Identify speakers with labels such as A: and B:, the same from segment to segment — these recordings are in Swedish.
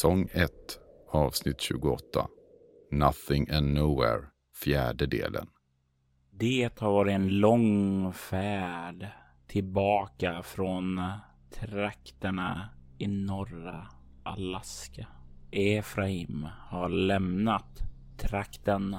A: Säsong 1, avsnitt 28. Nothing and Nowhere, fjärde delen.
B: Det har varit en lång färd tillbaka från trakterna i norra Alaska. Efraim har lämnat trakten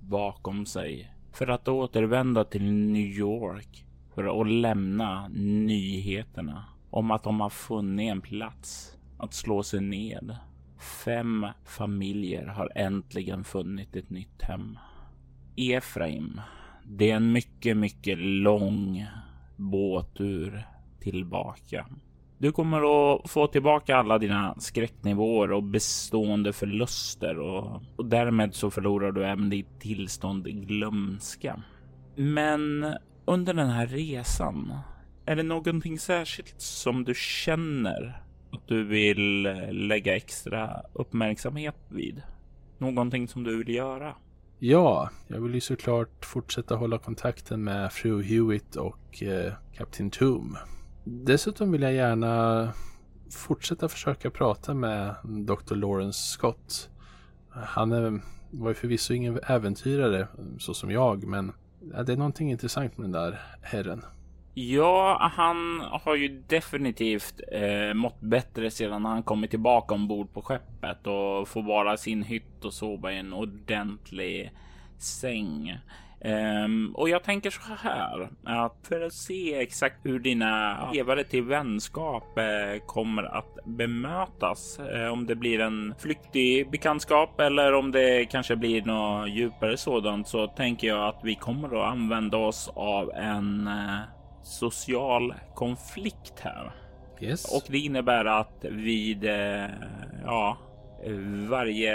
B: bakom sig för att återvända till New York för att lämna nyheterna om att de har funnit en plats att slå sig ned. Fem familjer har äntligen funnit ett nytt hem. Efraim, det är en mycket, mycket lång båtur tillbaka. Du kommer att få tillbaka alla dina skräcknivåer och bestående förluster och, och därmed så förlorar du även ditt tillstånd glömska. Men under den här resan, är det någonting särskilt som du känner att du vill eh, lägga extra uppmärksamhet vid? Någonting som du vill göra?
C: Ja, jag vill ju såklart fortsätta hålla kontakten med fru Hewitt och eh, Kapten Toom. Dessutom vill jag gärna fortsätta försöka prata med Dr. Lawrence Scott. Han är, var ju förvisso ingen äventyrare så som jag, men det är någonting intressant med den där herren.
B: Ja, han har ju definitivt eh, mått bättre sedan han kommit tillbaka ombord på skeppet och får vara sin hytt och sova i en ordentlig säng. Um, och jag tänker så här att för att se exakt hur dina levare till vänskap eh, kommer att bemötas. Eh, om det blir en flyktig bekantskap eller om det kanske blir något djupare sådant så tänker jag att vi kommer att använda oss av en eh, social konflikt här.
C: Yes.
B: Och det innebär att vid eh, ja, varje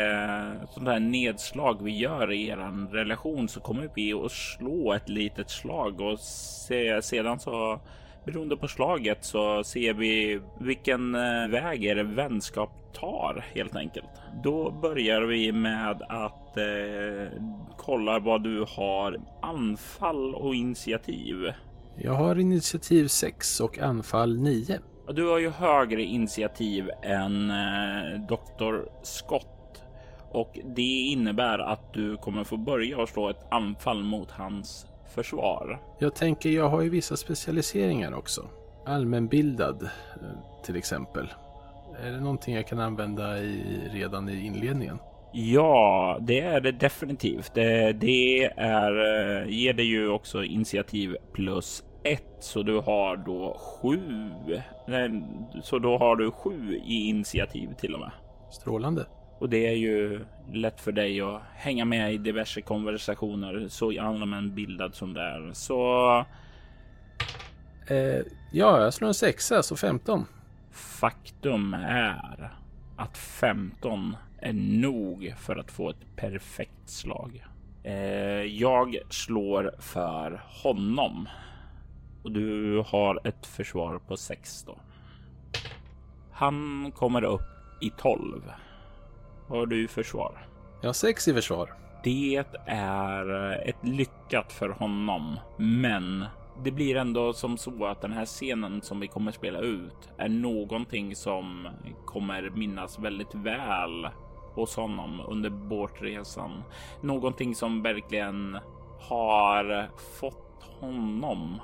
B: sånt här nedslag vi gör i er relation så kommer vi att slå ett litet slag och se, sedan så beroende på slaget så ser vi vilken eh, väg er vänskap tar helt enkelt. Då börjar vi med att eh, kolla vad du har anfall och initiativ.
C: Jag har initiativ 6 och anfall 9.
B: Du har ju högre initiativ än eh, Dr. Scott och det innebär att du kommer få börja och slå ett anfall mot hans försvar.
C: Jag tänker, jag har ju vissa specialiseringar också. Allmänbildad eh, till exempel. Är det någonting jag kan använda i, redan i inledningen?
B: Ja, det är det definitivt. Det, det är, eh, ger dig ju också initiativ plus ett, så du har då sju. Nej, så då har du sju i initiativ till och med.
C: Strålande.
B: Och det är ju lätt för dig att hänga med i diverse konversationer så allmän bildad som det är. Så.
C: Eh, ja, jag slår en sexa, så 15.
B: Faktum är att 15 är nog för att få ett perfekt slag. Eh, jag slår för honom och du har ett försvar på 6 då. Han kommer upp i 12. Vad har du i försvar?
C: Jag har 6 i försvar.
B: Det är ett lyckat för honom, men det blir ändå som så att den här scenen som vi kommer spela ut är någonting som kommer minnas väldigt väl hos honom under båtresan. Någonting som verkligen har fått honom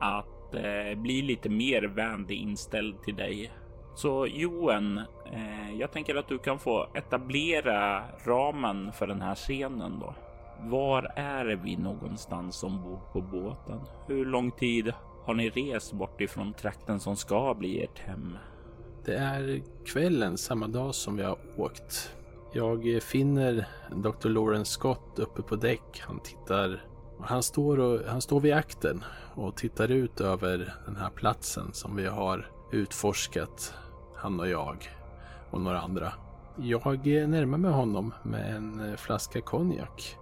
B: att eh, bli lite mer vänlig inställd till dig. Så Johan, eh, jag tänker att du kan få etablera ramen för den här scenen då. Var är vi någonstans ombord på båten? Hur lång tid har ni rest bort ifrån trakten som ska bli ert hem?
C: Det är kvällen samma dag som vi har åkt. Jag finner Dr. Lawrence Scott uppe på däck. Han tittar han står, och, han står vid akten och tittar ut över den här platsen som vi har utforskat, han och jag och några andra. Jag närmar mig honom med en flaska konjak.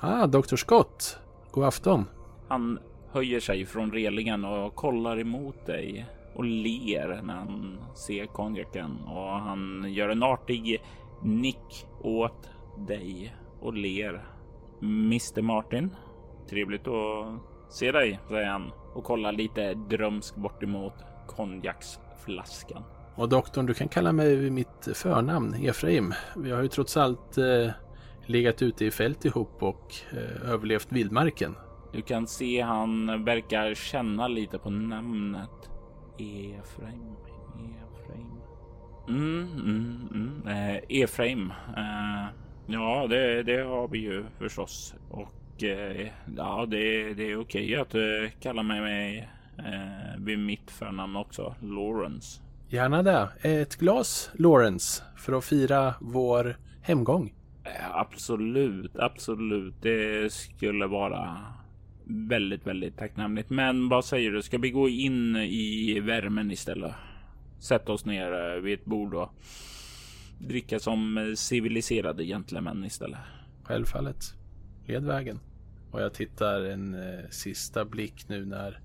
C: Ah, Dr. Scott! God afton!
B: Han höjer sig från relingen och kollar emot dig och ler när han ser konjaken och han gör en artig nick åt dig och ler. Mr Martin, trevligt att se dig, säger han och kollar lite drömsk bort emot konjaksflaskan.
C: Och doktorn, du kan kalla mig vid mitt förnamn, Efraim. Vi har ju trots allt eh, legat ute i fält ihop och eh, överlevt vildmarken.
B: Du kan se han verkar känna lite på namnet. Efraim, Efraim. Mm, mm, mm. Eh, Efraim. Eh, ja, det, det har vi ju förstås. Och eh, ja, det, det är okej att du kallar mig, mig eh, vid mitt förnamn också. Lawrence.
C: Gärna det. Ett glas Lawrence för att fira vår hemgång.
B: Eh, absolut, absolut. Det skulle vara väldigt, väldigt tacknämligt. Men vad säger du? Ska vi gå in i värmen istället? Sätta oss ner eh, vid ett bord och dricka som civiliserade gentlemän istället.
C: Självfallet. Led vägen. Och jag tittar en eh, sista blick nu när,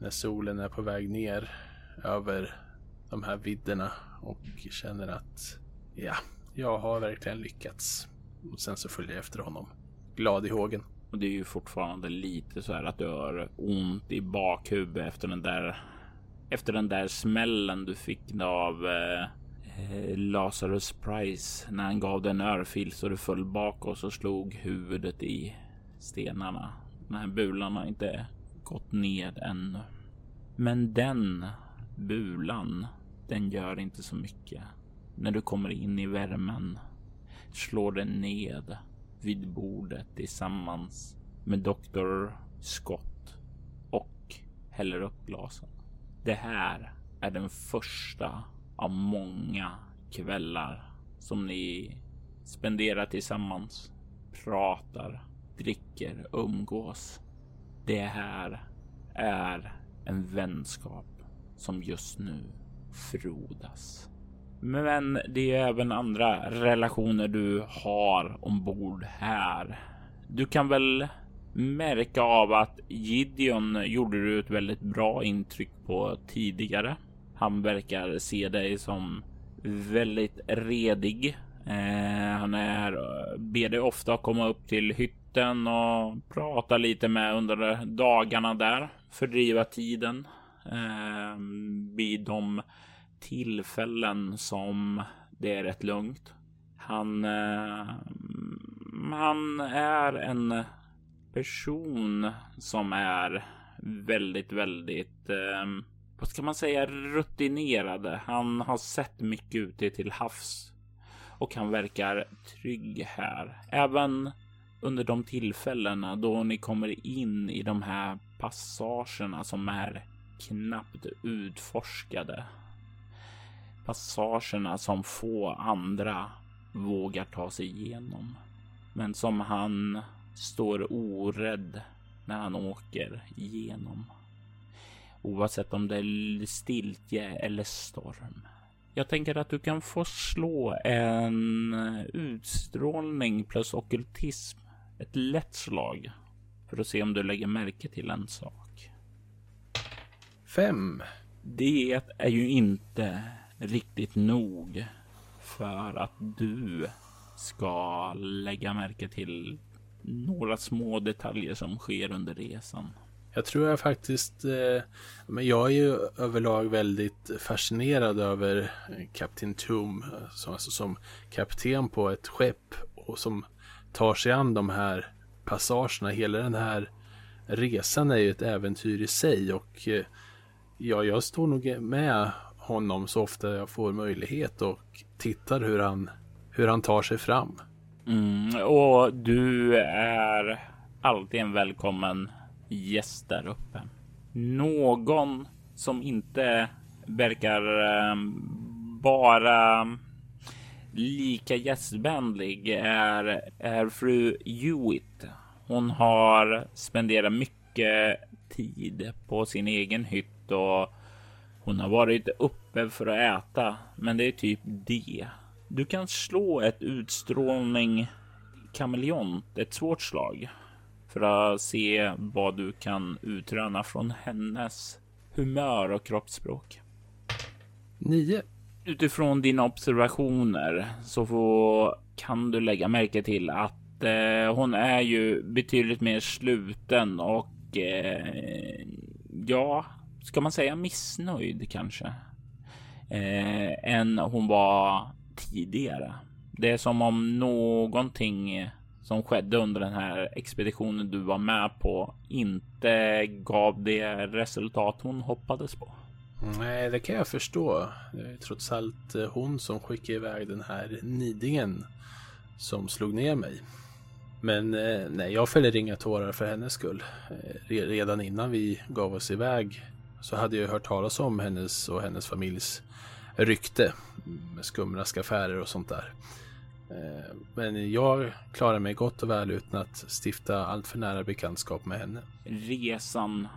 C: när solen är på väg ner över de här vidderna och känner att ja, jag har verkligen lyckats. Och sen så följer jag efter honom. Glad i hågen.
B: Och det är ju fortfarande lite så här att du har ont i bakhuvudet efter den där efter den där smällen du fick av eh, eh, Lazarus Price när han gav dig en örfil så du föll bakåt och slog huvudet i stenarna. Den här bulan har inte gått ned ännu. Men den bulan, den gör inte så mycket. När du kommer in i värmen slår den ned vid bordet tillsammans med Dr. Scott och häller upp glasen. Det här är den första av många kvällar som ni spenderar tillsammans, pratar, dricker, umgås. Det här är en vänskap som just nu frodas. Men det är även andra relationer du har ombord här. Du kan väl märka av att Gideon gjorde du ett väldigt bra intryck på tidigare. Han verkar se dig som väldigt redig. Eh, han är, ber dig ofta komma upp till hytten och prata lite med under dagarna där. Fördriva tiden eh, vid de tillfällen som det är rätt lugnt. Han, eh, mm, han är en person som är väldigt, väldigt, eh, vad ska man säga, rutinerade. Han har sett mycket ute till havs och han verkar trygg här. Även under de tillfällena då ni kommer in i de här passagerna som är knappt utforskade. Passagerna som få andra vågar ta sig igenom. Men som han står orädd när han åker igenom. Oavsett om det är stiltje eller storm. Jag tänker att du kan få slå en utstrålning plus okultism. Ett lätt slag. För att se om du lägger märke till en sak.
C: Fem.
B: Det är ju inte riktigt nog för att du ska lägga märke till några små detaljer som sker under resan.
C: Jag tror jag faktiskt, eh, men jag är ju överlag väldigt fascinerad över Kapten Tum. Eh, som, alltså som kapten på ett skepp och som tar sig an de här passagerna. Hela den här resan är ju ett äventyr i sig och eh, ja, jag står nog med honom så ofta jag får möjlighet och tittar hur han, hur han tar sig fram.
B: Mm, och du är alltid en välkommen gäst där uppe. Någon som inte verkar vara bara lika gästvänlig är, är fru Hewitt. Hon har spenderat mycket tid på sin egen hytt och hon har varit uppe för att äta, men det är typ det. Du kan slå ett utstrålning kameleont, ett svårt slag, för att se vad du kan utröna från hennes humör och kroppsspråk.
C: Nio.
B: Utifrån dina observationer så får, kan du lägga märke till att eh, hon är ju betydligt mer sluten och eh, ja, ska man säga missnöjd kanske? Eh, än hon var tidigare. Det är som om någonting som skedde under den här expeditionen du var med på inte gav det resultat hon hoppades på.
C: Nej, det kan jag förstå. Det är trots allt eh, hon som skickade iväg den här nidingen som slog ner mig. Men eh, nej, jag fäller inga tårar för hennes skull. Eh, redan innan vi gav oss iväg så hade jag hört talas om hennes och hennes familjs rykte skumraskaffärer och sånt där. Eh, men jag klarar mig gott och väl utan att stifta allt för nära bekantskap med henne.
B: Resan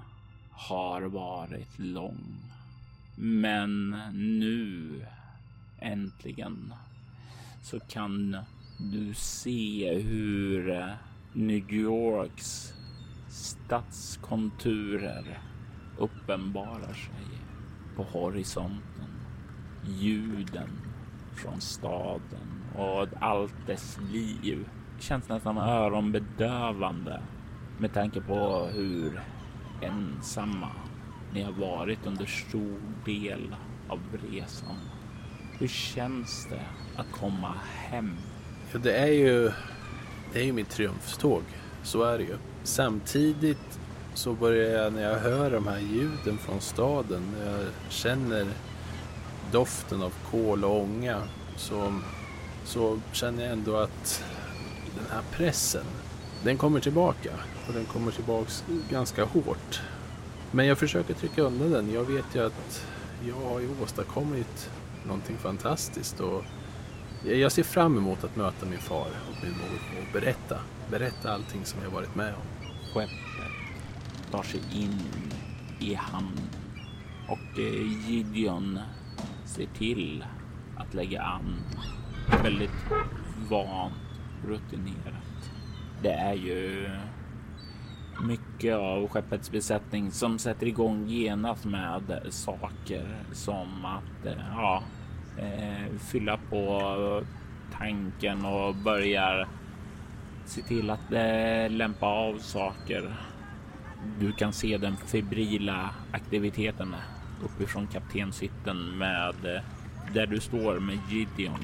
B: har varit lång. Men nu äntligen så kan du se hur eh, New Yorks stadskonturer uppenbarar sig på horisonten. Ljuden från staden och allt dess liv känns nästan öronbedövande med tanke på hur ensamma ni har varit under stor del av resan. Hur känns det att komma hem?
C: Ja, det är ju, det är ju mitt triumftåg. Så är det ju. Samtidigt så börjar jag när jag hör de här ljuden från staden, när jag känner doften av kol och ånga, så, så känner jag ändå att den här pressen, den kommer tillbaka. Och den kommer tillbaks ganska hårt. Men jag försöker trycka undan den. Jag vet ju att jag har ju åstadkommit någonting fantastiskt och jag ser fram emot att möta min far och min mor och berätta, berätta allting som jag varit med om.
B: Skeppet tar sig in i hamn och eh, Gideon ser till att lägga an väldigt van rutinerat. Det är ju mycket av skeppets besättning som sätter igång genast med saker som att eh, ja, eh, fylla på tanken och börjar se till att eh, lämpa av saker. Du kan se den febrila aktiviteten uppifrån kaptenshytten med eh, där du står med Gideon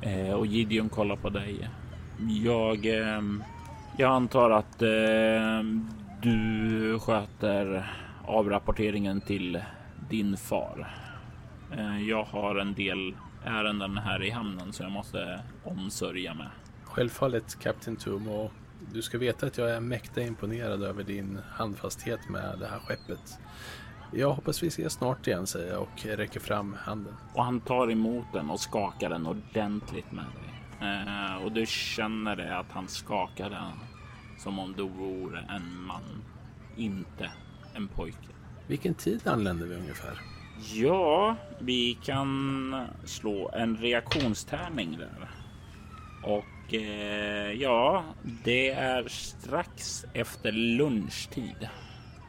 B: eh, och Gideon kollar på dig. Jag eh, jag antar att eh, du sköter avrapporteringen till din far. Eh, jag har en del ärenden här i hamnen som jag måste omsörja med.
C: Självfallet Kapten Tum och du ska veta att jag är mäkta imponerad över din handfasthet med det här skeppet. Jag hoppas vi ses snart igen säger jag och räcker fram handen.
B: Och han tar emot den och skakar den ordentligt med dig. Eh, och du känner det att han skakar den som om du vore en man, inte en pojke.
C: Vilken tid anländer vi ungefär?
B: Ja, vi kan slå en reaktionstärning där. Och eh, ja, det är strax efter lunchtid.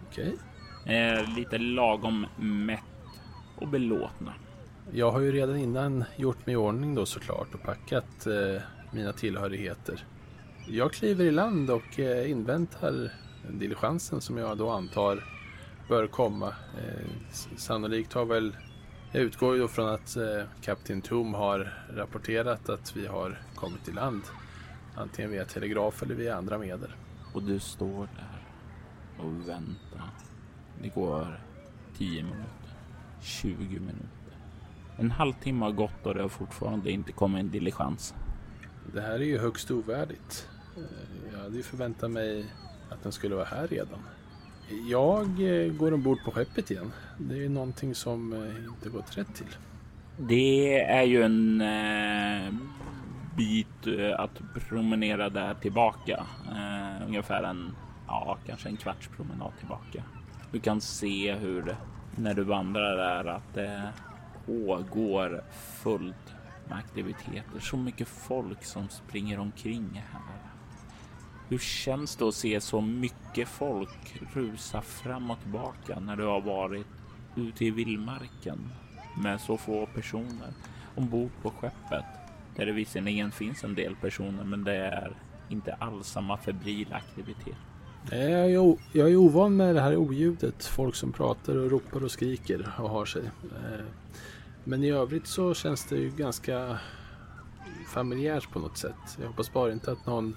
C: Okej.
B: Okay. Eh, lite lagom mätt och belåtna.
C: Jag har ju redan innan gjort mig i ordning då såklart och packat eh, mina tillhörigheter. Jag kliver i land och eh, inväntar diligensen som jag då antar bör komma. Eh, sannolikt har väl, jag utgår ju då från att eh, kapten Tom har rapporterat att vi har kommit i land. Antingen via telegraf eller via andra medel.
B: Och du står där och väntar. Det går 10 minuter, 20 minuter. En halvtimme har gått och det har fortfarande inte kommit en diligens.
C: Det här är ju högst ovärdigt. Eh, jag hade ju förväntat mig att den skulle vara här redan. Jag eh, går ombord på skeppet igen. Det är någonting som eh, inte gått rätt till.
B: Det är ju en eh, bit att promenera där tillbaka. Eh, ungefär en, ja, kanske en kvarts promenad tillbaka. Du kan se hur när du vandrar där att det pågår fullt med aktiviteter. Så mycket folk som springer omkring här. Hur känns det att se så mycket folk rusa fram och tillbaka när du har varit ute i vildmarken med så få personer ombord på skeppet? Där det visserligen finns en del personer, men det är inte alls samma febrila aktivitet.
C: Eh, jag är, jag är ovan med det här oljudet. Folk som pratar och ropar och skriker och har sig. Eh, men i övrigt så känns det ju ganska familjärt på något sätt. Jag hoppas bara inte att någon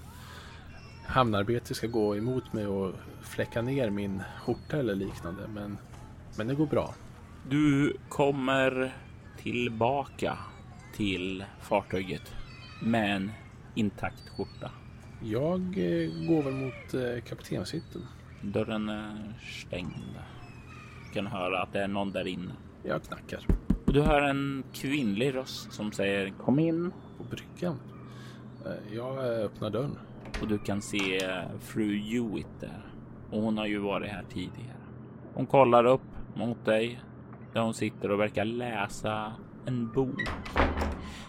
C: hamnarbete ska gå emot mig och fläcka ner min skjorta eller liknande. Men, men det går bra.
B: Du kommer tillbaka till fartyget med en intakt skjorta.
C: Jag eh, går väl mot eh, kaptenshytten.
B: Dörren är stängd. Du kan höra att det är någon där inne.
C: Jag knackar.
B: Du hör en kvinnlig röst som säger kom in.
C: På bryggan. Eh, jag öppnar dörren.
B: Och du kan se fru Hewitt där. Och hon har ju varit här tidigare. Hon kollar upp mot dig där hon sitter och verkar läsa en bok.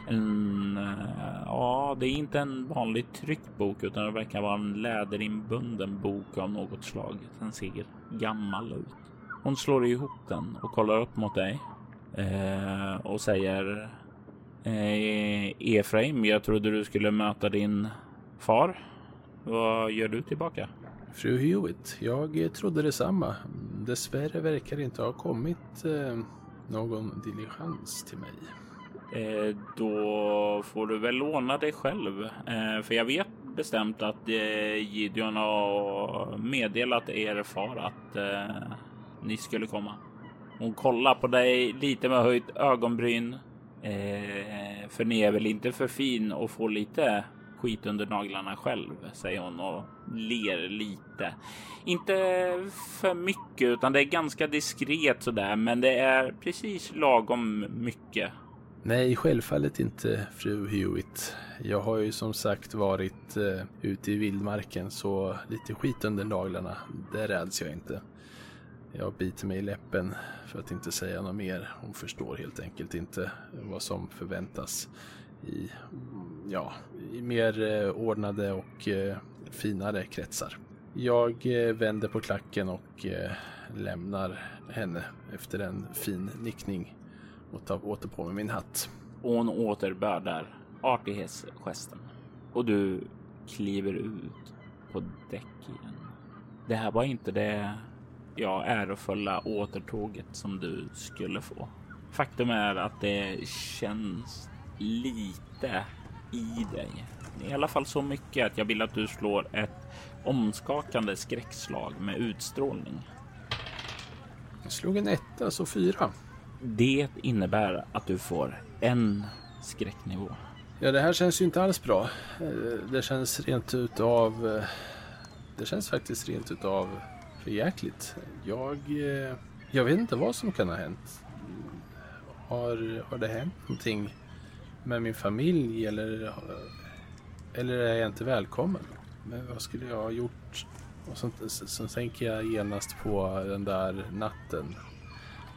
B: En, eh, ja, det är inte en vanlig tryckt bok utan det verkar vara en läderinbunden bok av något slag. Den ser gammal ut. Hon slår ihop den och kollar upp mot dig eh, och säger eh, Efraim, jag trodde du skulle möta din far. Vad gör du tillbaka?
C: Fru Hewitt, jag trodde detsamma. Dessvärre verkar det inte ha kommit eh, någon diligens till mig.
B: Eh, då får du väl låna dig själv. Eh, för jag vet bestämt att eh, Gideon har meddelat er far att eh, ni skulle komma. Hon kollar på dig lite med höjt ögonbryn. Eh, för ni är väl inte för fin och får lite skit under naglarna själv, säger hon och ler lite. Inte för mycket, utan det är ganska diskret sådär, men det är precis lagom mycket.
C: Nej, självfallet inte fru Hewitt. Jag har ju som sagt varit eh, ute i vildmarken så lite skit under naglarna, det räds jag inte. Jag biter mig i läppen för att inte säga något mer. Hon förstår helt enkelt inte vad som förväntas i, ja, i mer eh, ordnade och eh, finare kretsar. Jag eh, vänder på klacken och eh, lämnar henne efter en fin nickning och tar åter på mig min hatt.
B: Och hon återbördar artighetsgesten och du kliver ut på däck igen. Det här var inte det ja, ärofulla återtåget som du skulle få. Faktum är att det känns lite i dig. I alla fall så mycket att jag vill att du slår ett omskakande skräckslag med utstrålning.
C: Jag slog en etta, så fyra.
B: Det innebär att du får en skräcknivå.
C: Ja, det här känns ju inte alls bra. Eh, det känns rent utav... Eh, det känns faktiskt rent utav förjäkligt. Jag... Eh, jag vet inte vad som kan ha hänt. Har, har det hänt någonting med min familj eller, eller är jag inte välkommen? Men vad skulle jag ha gjort? Och så, så tänker jag genast på den där natten.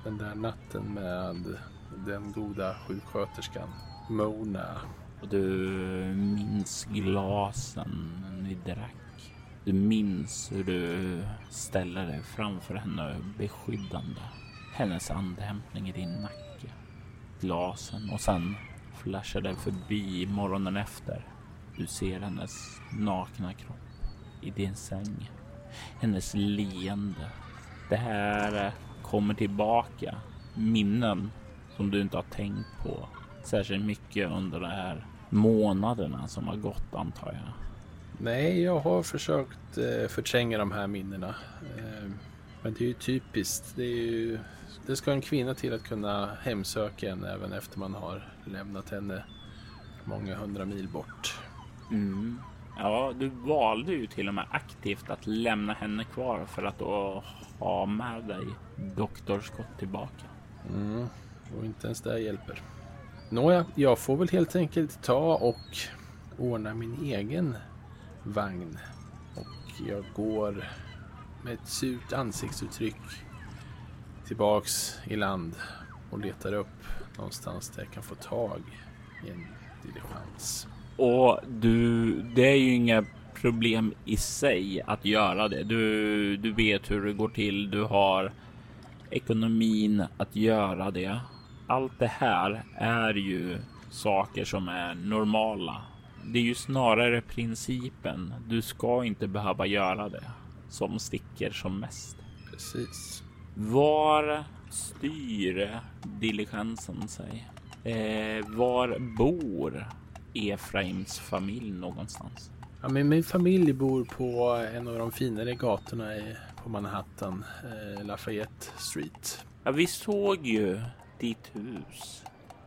C: Den där natten med den goda sjuksköterskan Mona.
B: Och du minns glasen ni drack. Du minns hur du ställer dig framför henne beskyddande. Hennes andhämtning i din nacke. Glasen och sen flashade förbi morgonen efter. Du ser hennes nakna kropp i din säng. Hennes leende. Det här kommer tillbaka. Minnen som du inte har tänkt på särskilt mycket under de här månaderna som har gått antar jag.
C: Nej, jag har försökt eh, förtränga de här minnena. Eh, men det är ju typiskt. Det, är ju, det ska en kvinna till att kunna hemsöka en även efter man har lämnat henne många hundra mil bort.
B: Mm. Ja, du valde ju till och med aktivt att lämna henne kvar för att då ha med dig Doktor Scott tillbaka.
C: Mm. Och inte ens det hjälper. Nåja, jag får väl helt enkelt ta och ordna min egen vagn. Och jag går med ett surt ansiktsuttryck tillbaks i land och letar upp någonstans där jag kan få tag i en diligens.
B: Och du, det är ju inga problem i sig att göra det. Du, du vet hur det går till. Du har ekonomin att göra det. Allt det här är ju saker som är normala. Det är ju snarare principen. Du ska inte behöva göra det som sticker som mest.
C: Precis.
B: Var styr diligensen sig? Eh, var bor Efraims familj någonstans?
C: Ja, men min familj bor på en av de finare gatorna i, på Manhattan, eh, Lafayette Street.
B: Ja, vi såg ju ditt hus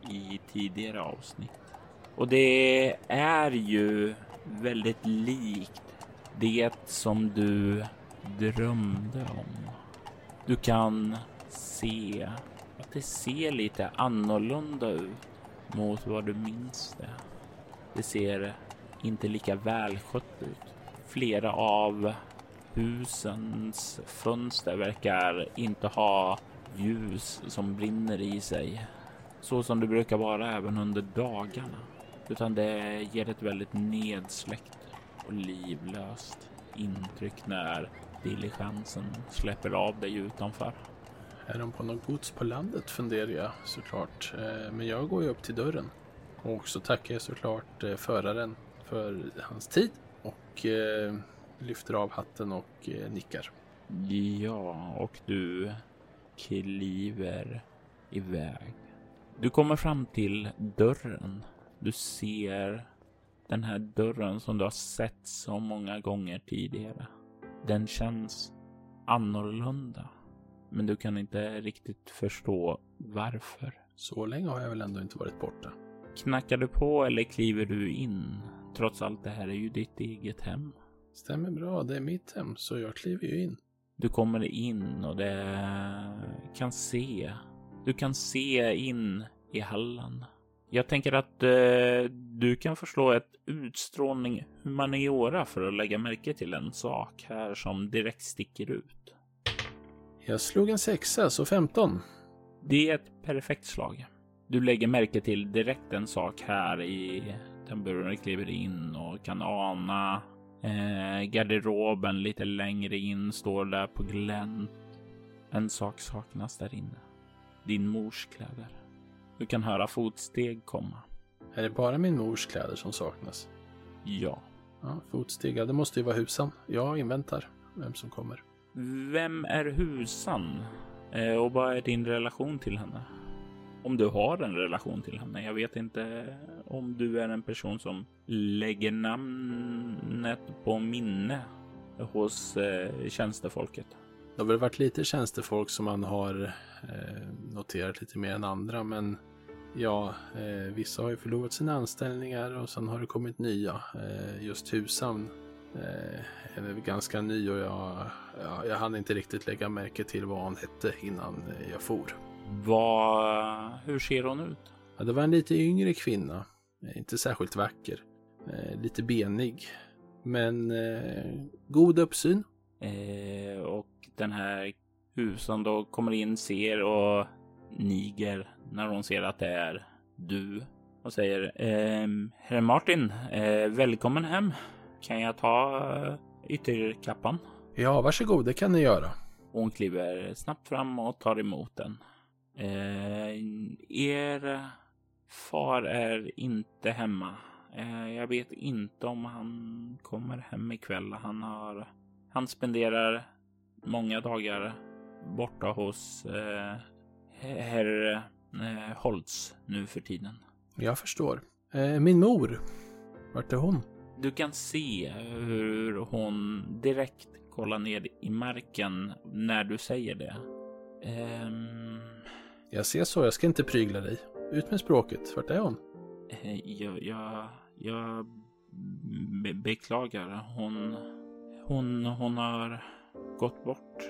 B: i tidigare avsnitt och det är ju väldigt likt det som du drömde om. Du kan se att det ser lite annorlunda ut mot vad du minns det. Det ser inte lika välskött ut. Flera av husens fönster verkar inte ha ljus som brinner i sig så som det brukar vara även under dagarna, utan det ger ett väldigt nedsläckt och livlöst intryck när diligensen släpper av dig utanför.
C: Är de på något gods på landet funderar jag såklart. Eh, men jag går ju upp till dörren. Och så tackar jag såklart eh, föraren för hans tid och eh, lyfter av hatten och eh, nickar.
B: Ja, och du kliver iväg. Du kommer fram till dörren. Du ser den här dörren som du har sett så många gånger tidigare. Den känns annorlunda, men du kan inte riktigt förstå varför.
C: Så länge har jag väl ändå inte varit borta.
B: Knackar du på eller kliver du in? Trots allt det här är ju ditt eget hem.
C: Stämmer bra, det är mitt hem så jag kliver ju in.
B: Du kommer in och det kan se. Du kan se in i hallen. Jag tänker att eh, du kan förslå ett utstrålning humaniora för att lägga märke till en sak här som direkt sticker ut.
C: Jag slog en sexa, så 15.
B: Det är ett perfekt slag. Du lägger märke till direkt en sak här i den buren du kliver in och kan ana eh, garderoben lite längre in står där på glänt. En sak saknas där inne. Din mors kläder. Du kan höra fotsteg komma.
C: Är det bara min mors kläder som saknas?
B: Ja.
C: Ja, fotsteg, ja, det måste ju vara husan. Jag inväntar vem som kommer.
B: Vem är Husan? Eh, och vad är din relation till henne? Om du har en relation till henne. Jag vet inte om du är en person som lägger namnet på minne hos eh, tjänstefolket.
C: Det har väl varit lite tjänstefolk som man har eh, noterat lite mer än andra, men ja, eh, vissa har ju förlorat sina anställningar och sen har det kommit nya. Eh, just Husam eh, är väl ganska ny och jag, jag, jag hann inte riktigt lägga märke till vad han hette innan eh, jag for.
B: Vad, hur ser hon ut?
C: Ja, det var en lite yngre kvinna, eh, inte särskilt vacker, eh, lite benig, men eh, god uppsyn.
B: Eh, och den här husan då kommer in, ser och niger när hon ser att det är du och säger ehm, Herr Martin, eh, välkommen hem. Kan jag ta eh, ytterkappan?
C: Ja, varsågod, det kan ni göra.
B: Hon kliver snabbt fram och tar emot den. Eh, er far är inte hemma. Eh, jag vet inte om han kommer hem ikväll. Han har han spenderar många dagar borta hos eh, herr eh, Holtz nu för tiden.
C: Jag förstår. Eh, min mor, vart är hon?
B: Du kan se hur hon direkt kollar ner i marken när du säger det. Ehm,
C: jag ser så, jag ska inte prygla dig. Ut med språket, vart är hon?
B: Eh, jag, jag, jag be beklagar. Hon, hon, hon har gått bort.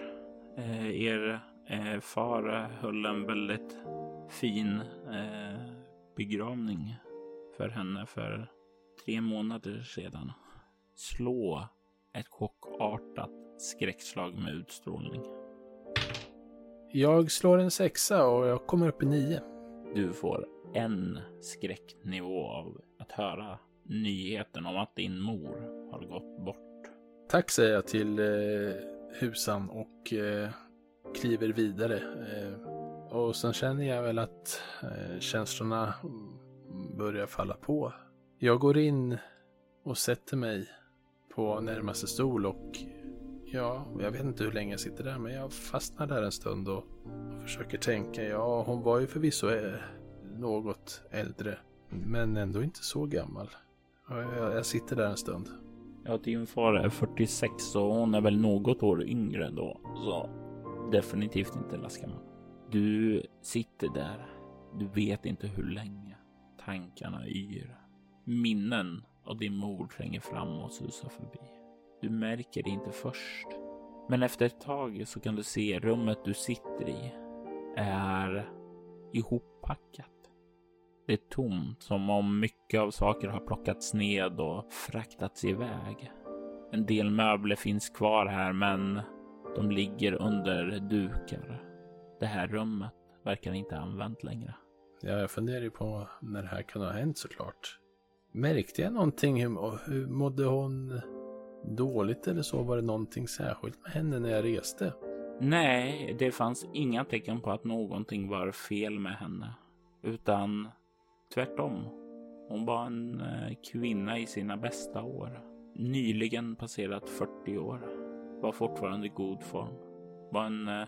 B: Eh, er eh, far höll en väldigt fin eh, begravning för henne för tre månader sedan. Slå ett chockartat skräckslag med utstrålning.
C: Jag slår en sexa och jag kommer upp i nio.
B: Du får en skräcknivå av att höra nyheten om att din mor har gått bort.
C: Tack säger jag till eh, husan och eh, kliver vidare. Eh, och sen känner jag väl att eh, känslorna börjar falla på. Jag går in och sätter mig på närmaste stol och ja, jag vet inte hur länge jag sitter där men jag fastnar där en stund och, och försöker tänka. Ja, hon var ju förvisso eh, något äldre men ändå inte så gammal. Jag, jag sitter där en stund.
B: Ja, din far är 46 och hon är väl något år yngre då. Så definitivt inte lastgammal. Du sitter där. Du vet inte hur länge. Tankarna yr. Minnen av din mor tränger fram och susar förbi. Du märker det inte först. Men efter ett tag så kan du se rummet du sitter i är ihoppackat. Det är tomt, som om mycket av saker har plockats ned och fraktats iväg. En del möbler finns kvar här, men de ligger under dukar. Det här rummet verkar inte använt längre.
C: Ja, jag funderar ju på när det här kan ha hänt såklart. Märkte jag någonting? Hur, hur mådde hon dåligt eller så? Var det någonting särskilt med henne när jag reste?
B: Nej, det fanns inga tecken på att någonting var fel med henne. Utan tvärtom. Hon var en eh, kvinna i sina bästa år. Nyligen passerat 40 år. Var fortfarande i god form. Var en eh,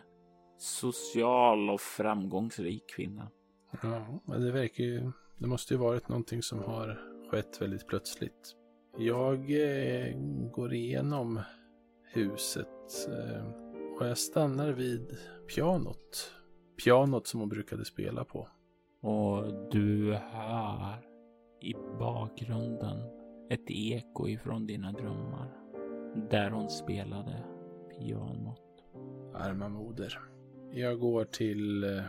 B: social och framgångsrik kvinna.
C: Ja, det verkar ju... Det måste ju varit någonting som har skett väldigt plötsligt. Jag eh, går igenom huset eh, och jag stannar vid pianot. Pianot som hon brukade spela på.
B: Och du hör i bakgrunden ett eko ifrån dina drömmar. Där hon spelade pianot.
C: Arma moder. Jag går till eh,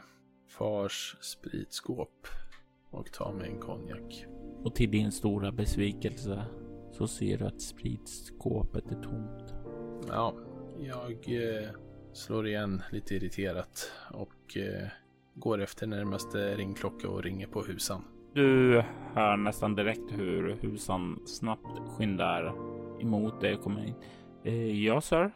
C: fars spritskåp och tar mig en konjak.
B: Och till din stora besvikelse så ser du att spritskåpet är tomt.
C: Ja, jag eh, slår igen lite irriterat och eh, går efter närmaste ringklocka och ringer på husan.
B: Du hör nästan direkt hur husan snabbt skyndar emot dig och kommer in. Eh, ja, sir.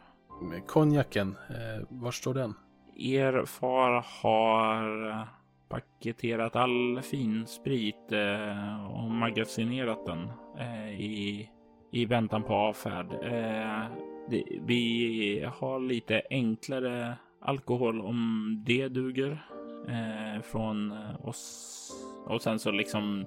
C: Konjaken, eh, var står den?
B: Er far har paketerat all fin sprit eh, och magasinerat den eh, i, i väntan på avfärd. Eh, det, vi har lite enklare alkohol om det duger eh, från oss. Och sen så liksom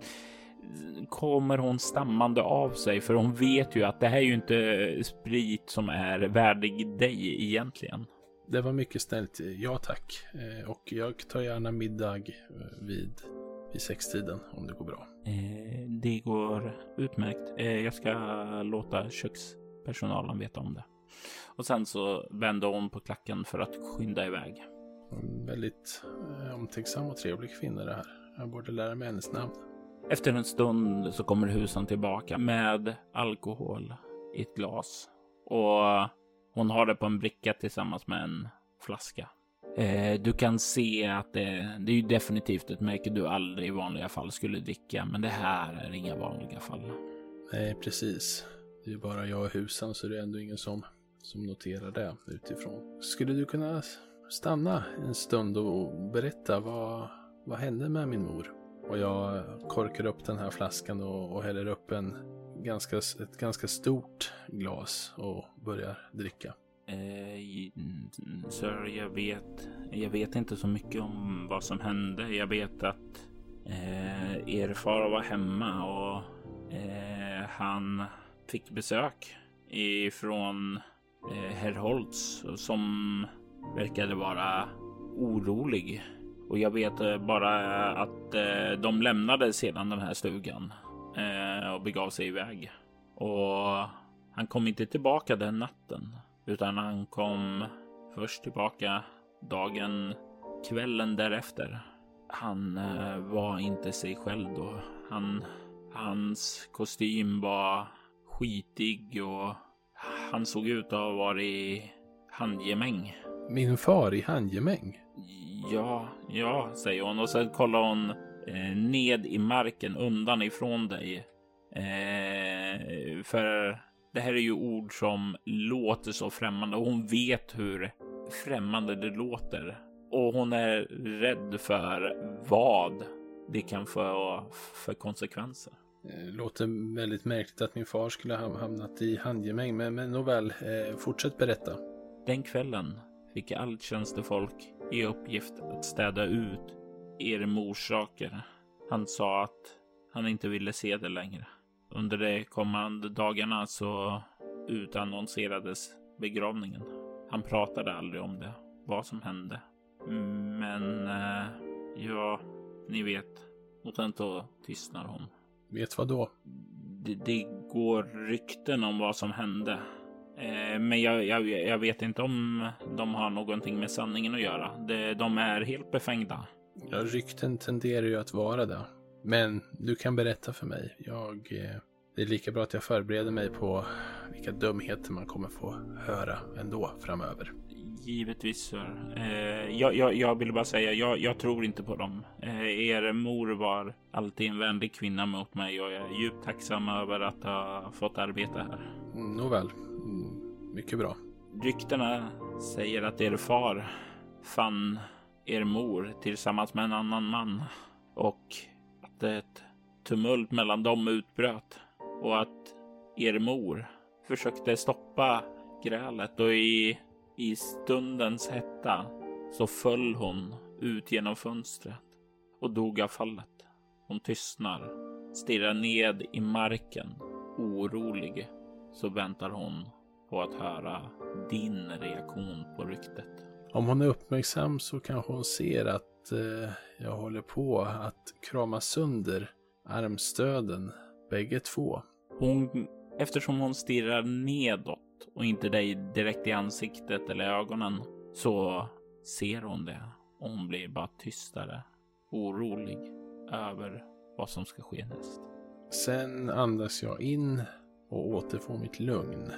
B: kommer hon stammande av sig för hon vet ju att det här är ju inte sprit som är värdig dig egentligen.
C: Det var mycket snällt. Ja tack. Eh, och jag tar gärna middag eh, vid, vid sextiden om det går bra.
B: Eh, det går utmärkt. jag ska låta kökspersonalen veta om det. Och sen så vänder hon på klacken för att skynda iväg.
C: En väldigt omtänksam och trevlig kvinna det här. Jag borde lära mig hennes namn.
B: Efter en stund så kommer husan tillbaka med alkohol i ett glas. Och hon har det på en bricka tillsammans med en flaska. Eh, du kan se att det, det är ju definitivt ett märke du aldrig i vanliga fall skulle dricka, men det här är inga vanliga fall.
C: Nej, precis. Det är bara jag och husen så det är ändå ingen som, som noterar det utifrån. Skulle du kunna stanna en stund och berätta vad, vad hände med min mor? Och jag korkar upp den här flaskan och, och häller upp en ganska, ett ganska stort glas och börjar dricka.
B: Eh, sir, jag vet, jag vet inte så mycket om vad som hände. Jag vet att eh, er far var hemma och eh, han fick besök ifrån eh, herr Holtz som verkade vara orolig. Och jag vet eh, bara att eh, de lämnade sedan den här stugan eh, och begav sig iväg. Och han kom inte tillbaka den natten, utan han kom först tillbaka dagen, kvällen därefter. Han eh, var inte sig själv då. Han, hans kostym var skitig och han såg ut att ha varit i handgemäng.
C: Min far i handgemäng?
B: Ja, ja, säger hon och sen kollar hon eh, ned i marken undan ifrån dig. Eh, för det här är ju ord som låter så främmande och hon vet hur främmande det låter. Och hon är rädd för vad det kan få för konsekvenser.
C: Eh, låter väldigt märkligt att min far skulle ha hamnat i handgemäng, men, men nåväl, eh, fortsätt berätta.
B: Den kvällen fick allt tjänstefolk i uppgift att städa ut er mors saker. Han sa att han inte ville se det längre. Under de kommande dagarna så utannonserades begravningen. Han pratade aldrig om det, vad som hände. Men eh, ja, ni vet. Så tystnar hon.
C: Vet vad då?
B: Det, det går rykten om vad som hände. Eh, men jag, jag, jag, vet inte om de har någonting med sanningen att göra. Det, de är helt befängda.
C: Ja, rykten tenderar ju att vara det. Men du kan berätta för mig. Jag, eh, det är lika bra att jag förbereder mig på vilka dumheter man kommer få höra ändå framöver.
B: Givetvis, sir. Eh, jag, jag, jag vill bara säga, jag, jag tror inte på dem. Eh, er mor var alltid en vänlig kvinna mot mig och jag är djupt tacksam över att ha fått arbeta här.
C: Nåväl, mm, mycket bra.
B: Ryktena säger att er far fann er mor tillsammans med en annan man och att ett tumult mellan dem utbröt och att er mor försökte stoppa grälet och i, i stundens hetta så föll hon ut genom fönstret och dog av fallet. Hon tystnar, stirrar ned i marken, orolig, så väntar hon på att höra din reaktion på ryktet.
C: Om hon är uppmärksam så kanske hon ser att eh, jag håller på att krama sönder armstöden, bägge två.
B: Hon, eftersom hon stirrar nedåt och inte dig direkt i ansiktet eller ögonen så ser hon det och hon blir bara tystare, orolig över vad som ska ske näst.
C: Sen andas jag in och återfår mitt lugn.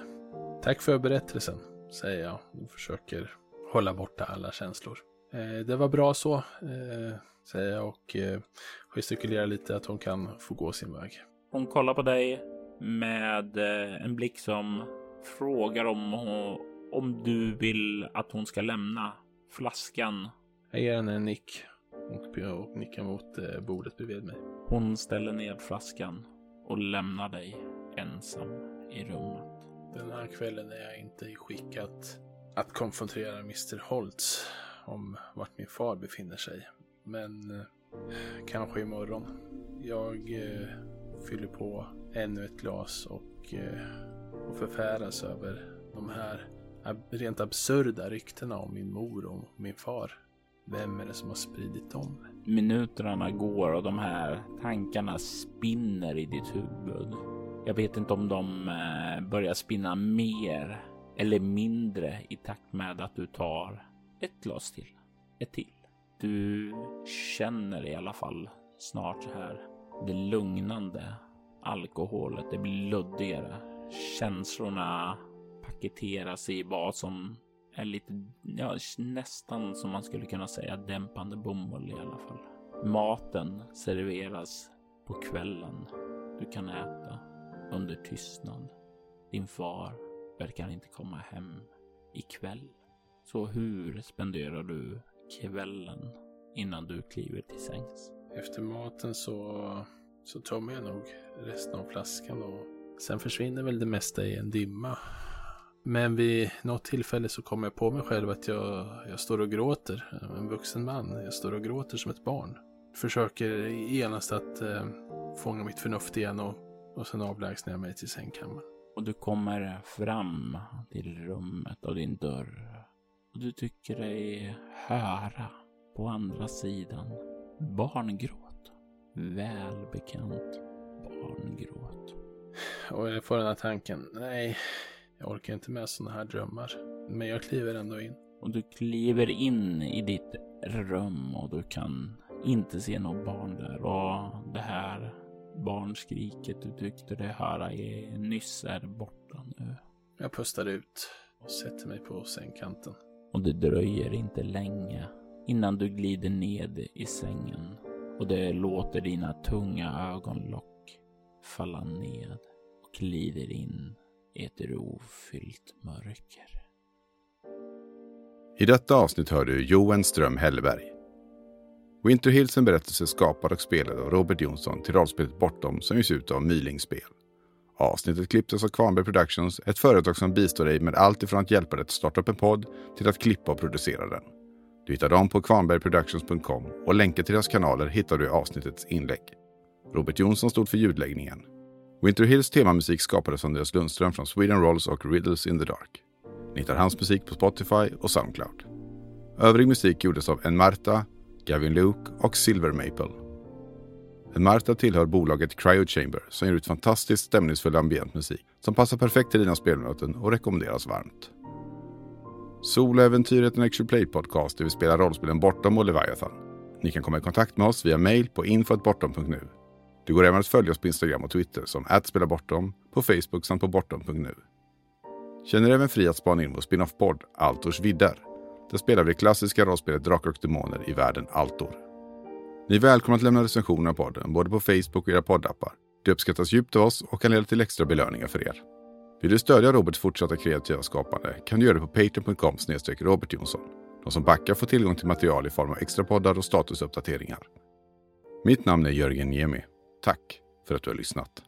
C: Tack för berättelsen, säger jag och försöker hålla borta alla känslor. Eh, det var bra så, eh, säger jag och eh, gestikulerar lite att hon kan få gå sin väg.
B: Hon kollar på dig med eh, en blick som frågar om, hon, om du vill att hon ska lämna flaskan.
C: Jag ger henne en nick och, och nickar mot eh, bordet bredvid mig.
B: Hon ställer ned flaskan och lämnar dig ensam i rummet.
C: Den här kvällen är jag inte i skick att, att konfrontera Mr Holtz om vart min far befinner sig. Men eh, kanske imorgon. Jag eh, fyller på ännu ett glas och, eh, och förfäras över de här rent absurda ryktena om min mor och min far. Vem är det som har spridit dem?
B: Minuterna går och de här tankarna spinner i ditt huvud. Jag vet inte om de eh, börjar spinna mer eller mindre i takt med att du tar ett glas till. Ett till. Du känner i alla fall snart så här det lugnande alkoholet. Det blir luddigare. Känslorna paketeras i vad som är lite, ja, nästan som man skulle kunna säga dämpande bomull i alla fall. Maten serveras på kvällen. Du kan äta under tystnad. Din far verkar inte komma hem ikväll. Så hur spenderar du kvällen innan du kliver till sängs?
C: Efter maten så, så tömmer jag nog resten av flaskan och sen försvinner väl det mesta i en dimma. Men vid något tillfälle så kommer jag på mig själv att jag, jag står och gråter. En vuxen man. Jag står och gråter som ett barn. Försöker genast att eh, fånga mitt förnuft igen och, och sen avlägsnar jag mig till sängkammaren.
B: Och du kommer fram till rummet och din dörr. Och du tycker dig höra på andra sidan barngråt. Välbekant barngråt.
C: Och jag får den här tanken. Nej, jag orkar inte med sådana här drömmar. Men jag kliver ändå in.
B: Och du kliver in i ditt rum och du kan inte se något barn där och det här barnskriket du tyckte dig höra i nyss är borta nu.
C: Jag pustar ut och sätter mig på sängkanten.
B: Och det dröjer inte länge innan du glider ned i sängen och det låter dina tunga ögonlock falla ned och glider in i ett rofyllt mörker.
A: I detta avsnitt hör du Johan Ström Hellberg. Winter Hills är en berättelse skapad och spelad av Robert Jonsson till rollspelet Bortom som ges ut av Myling Spel. Avsnittet klipptes av Kvarnberg Productions, ett företag som bistår dig med allt ifrån att hjälpa dig att starta upp en podd till att klippa och producera den. Du hittar dem på kvarnbergproductions.com och länkar till deras kanaler hittar du i avsnittets inlägg. Robert Jonsson stod för ljudläggningen. Winter Hills temamusik skapades av Andreas Lundström från Sweden Rolls och Riddles in the Dark. Ni hittar hans musik på Spotify och Soundcloud. Övrig musik gjordes av En Marta, Gavin Luke och Silver Maple. En Marta tillhör bolaget Cryo Chamber som ger ut fantastiskt stämningsfull ambient musik som passar perfekt till dina spelmöten och rekommenderas varmt. Soloäventyret är en Actual Play podcast där vi spelar rollspelen Bortom och Leviathan. Ni kan komma i kontakt med oss via mail på info.bortom.nu. Det går även att följa oss på Instagram och Twitter som @spelabortom, på Facebook samt på bortom.nu. Känner även fri att spana in vår spin-off-podd Altors vidder. Där spelar vi det klassiska rollspelet Drakar och Demoner i världen Altor. Ni är välkomna att lämna recensioner av podden både på Facebook och era poddappar. Det uppskattas djupt av oss och kan leda till extra belöningar för er. Vill du stödja Roberts fortsatta kreativa skapande kan du göra det på patreon.com Robert Jonsson. De som backar får tillgång till material i form av extra poddar och statusuppdateringar. Mitt namn är Jörgen Niemi. Tack för att du har lyssnat.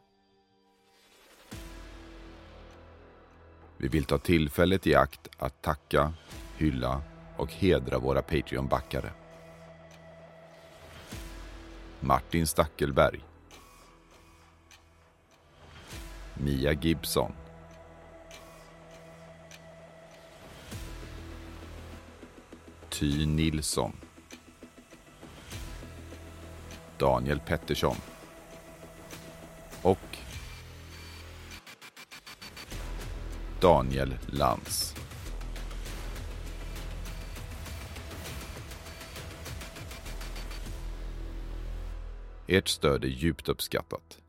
A: Vi vill ta tillfället i akt att tacka, hylla och hedra våra Patreon-backare. Martin Stackelberg. Mia Gibson. Ty Nilsson. Daniel Pettersson. Och Daniel Lantz. Ert stöd är djupt uppskattat.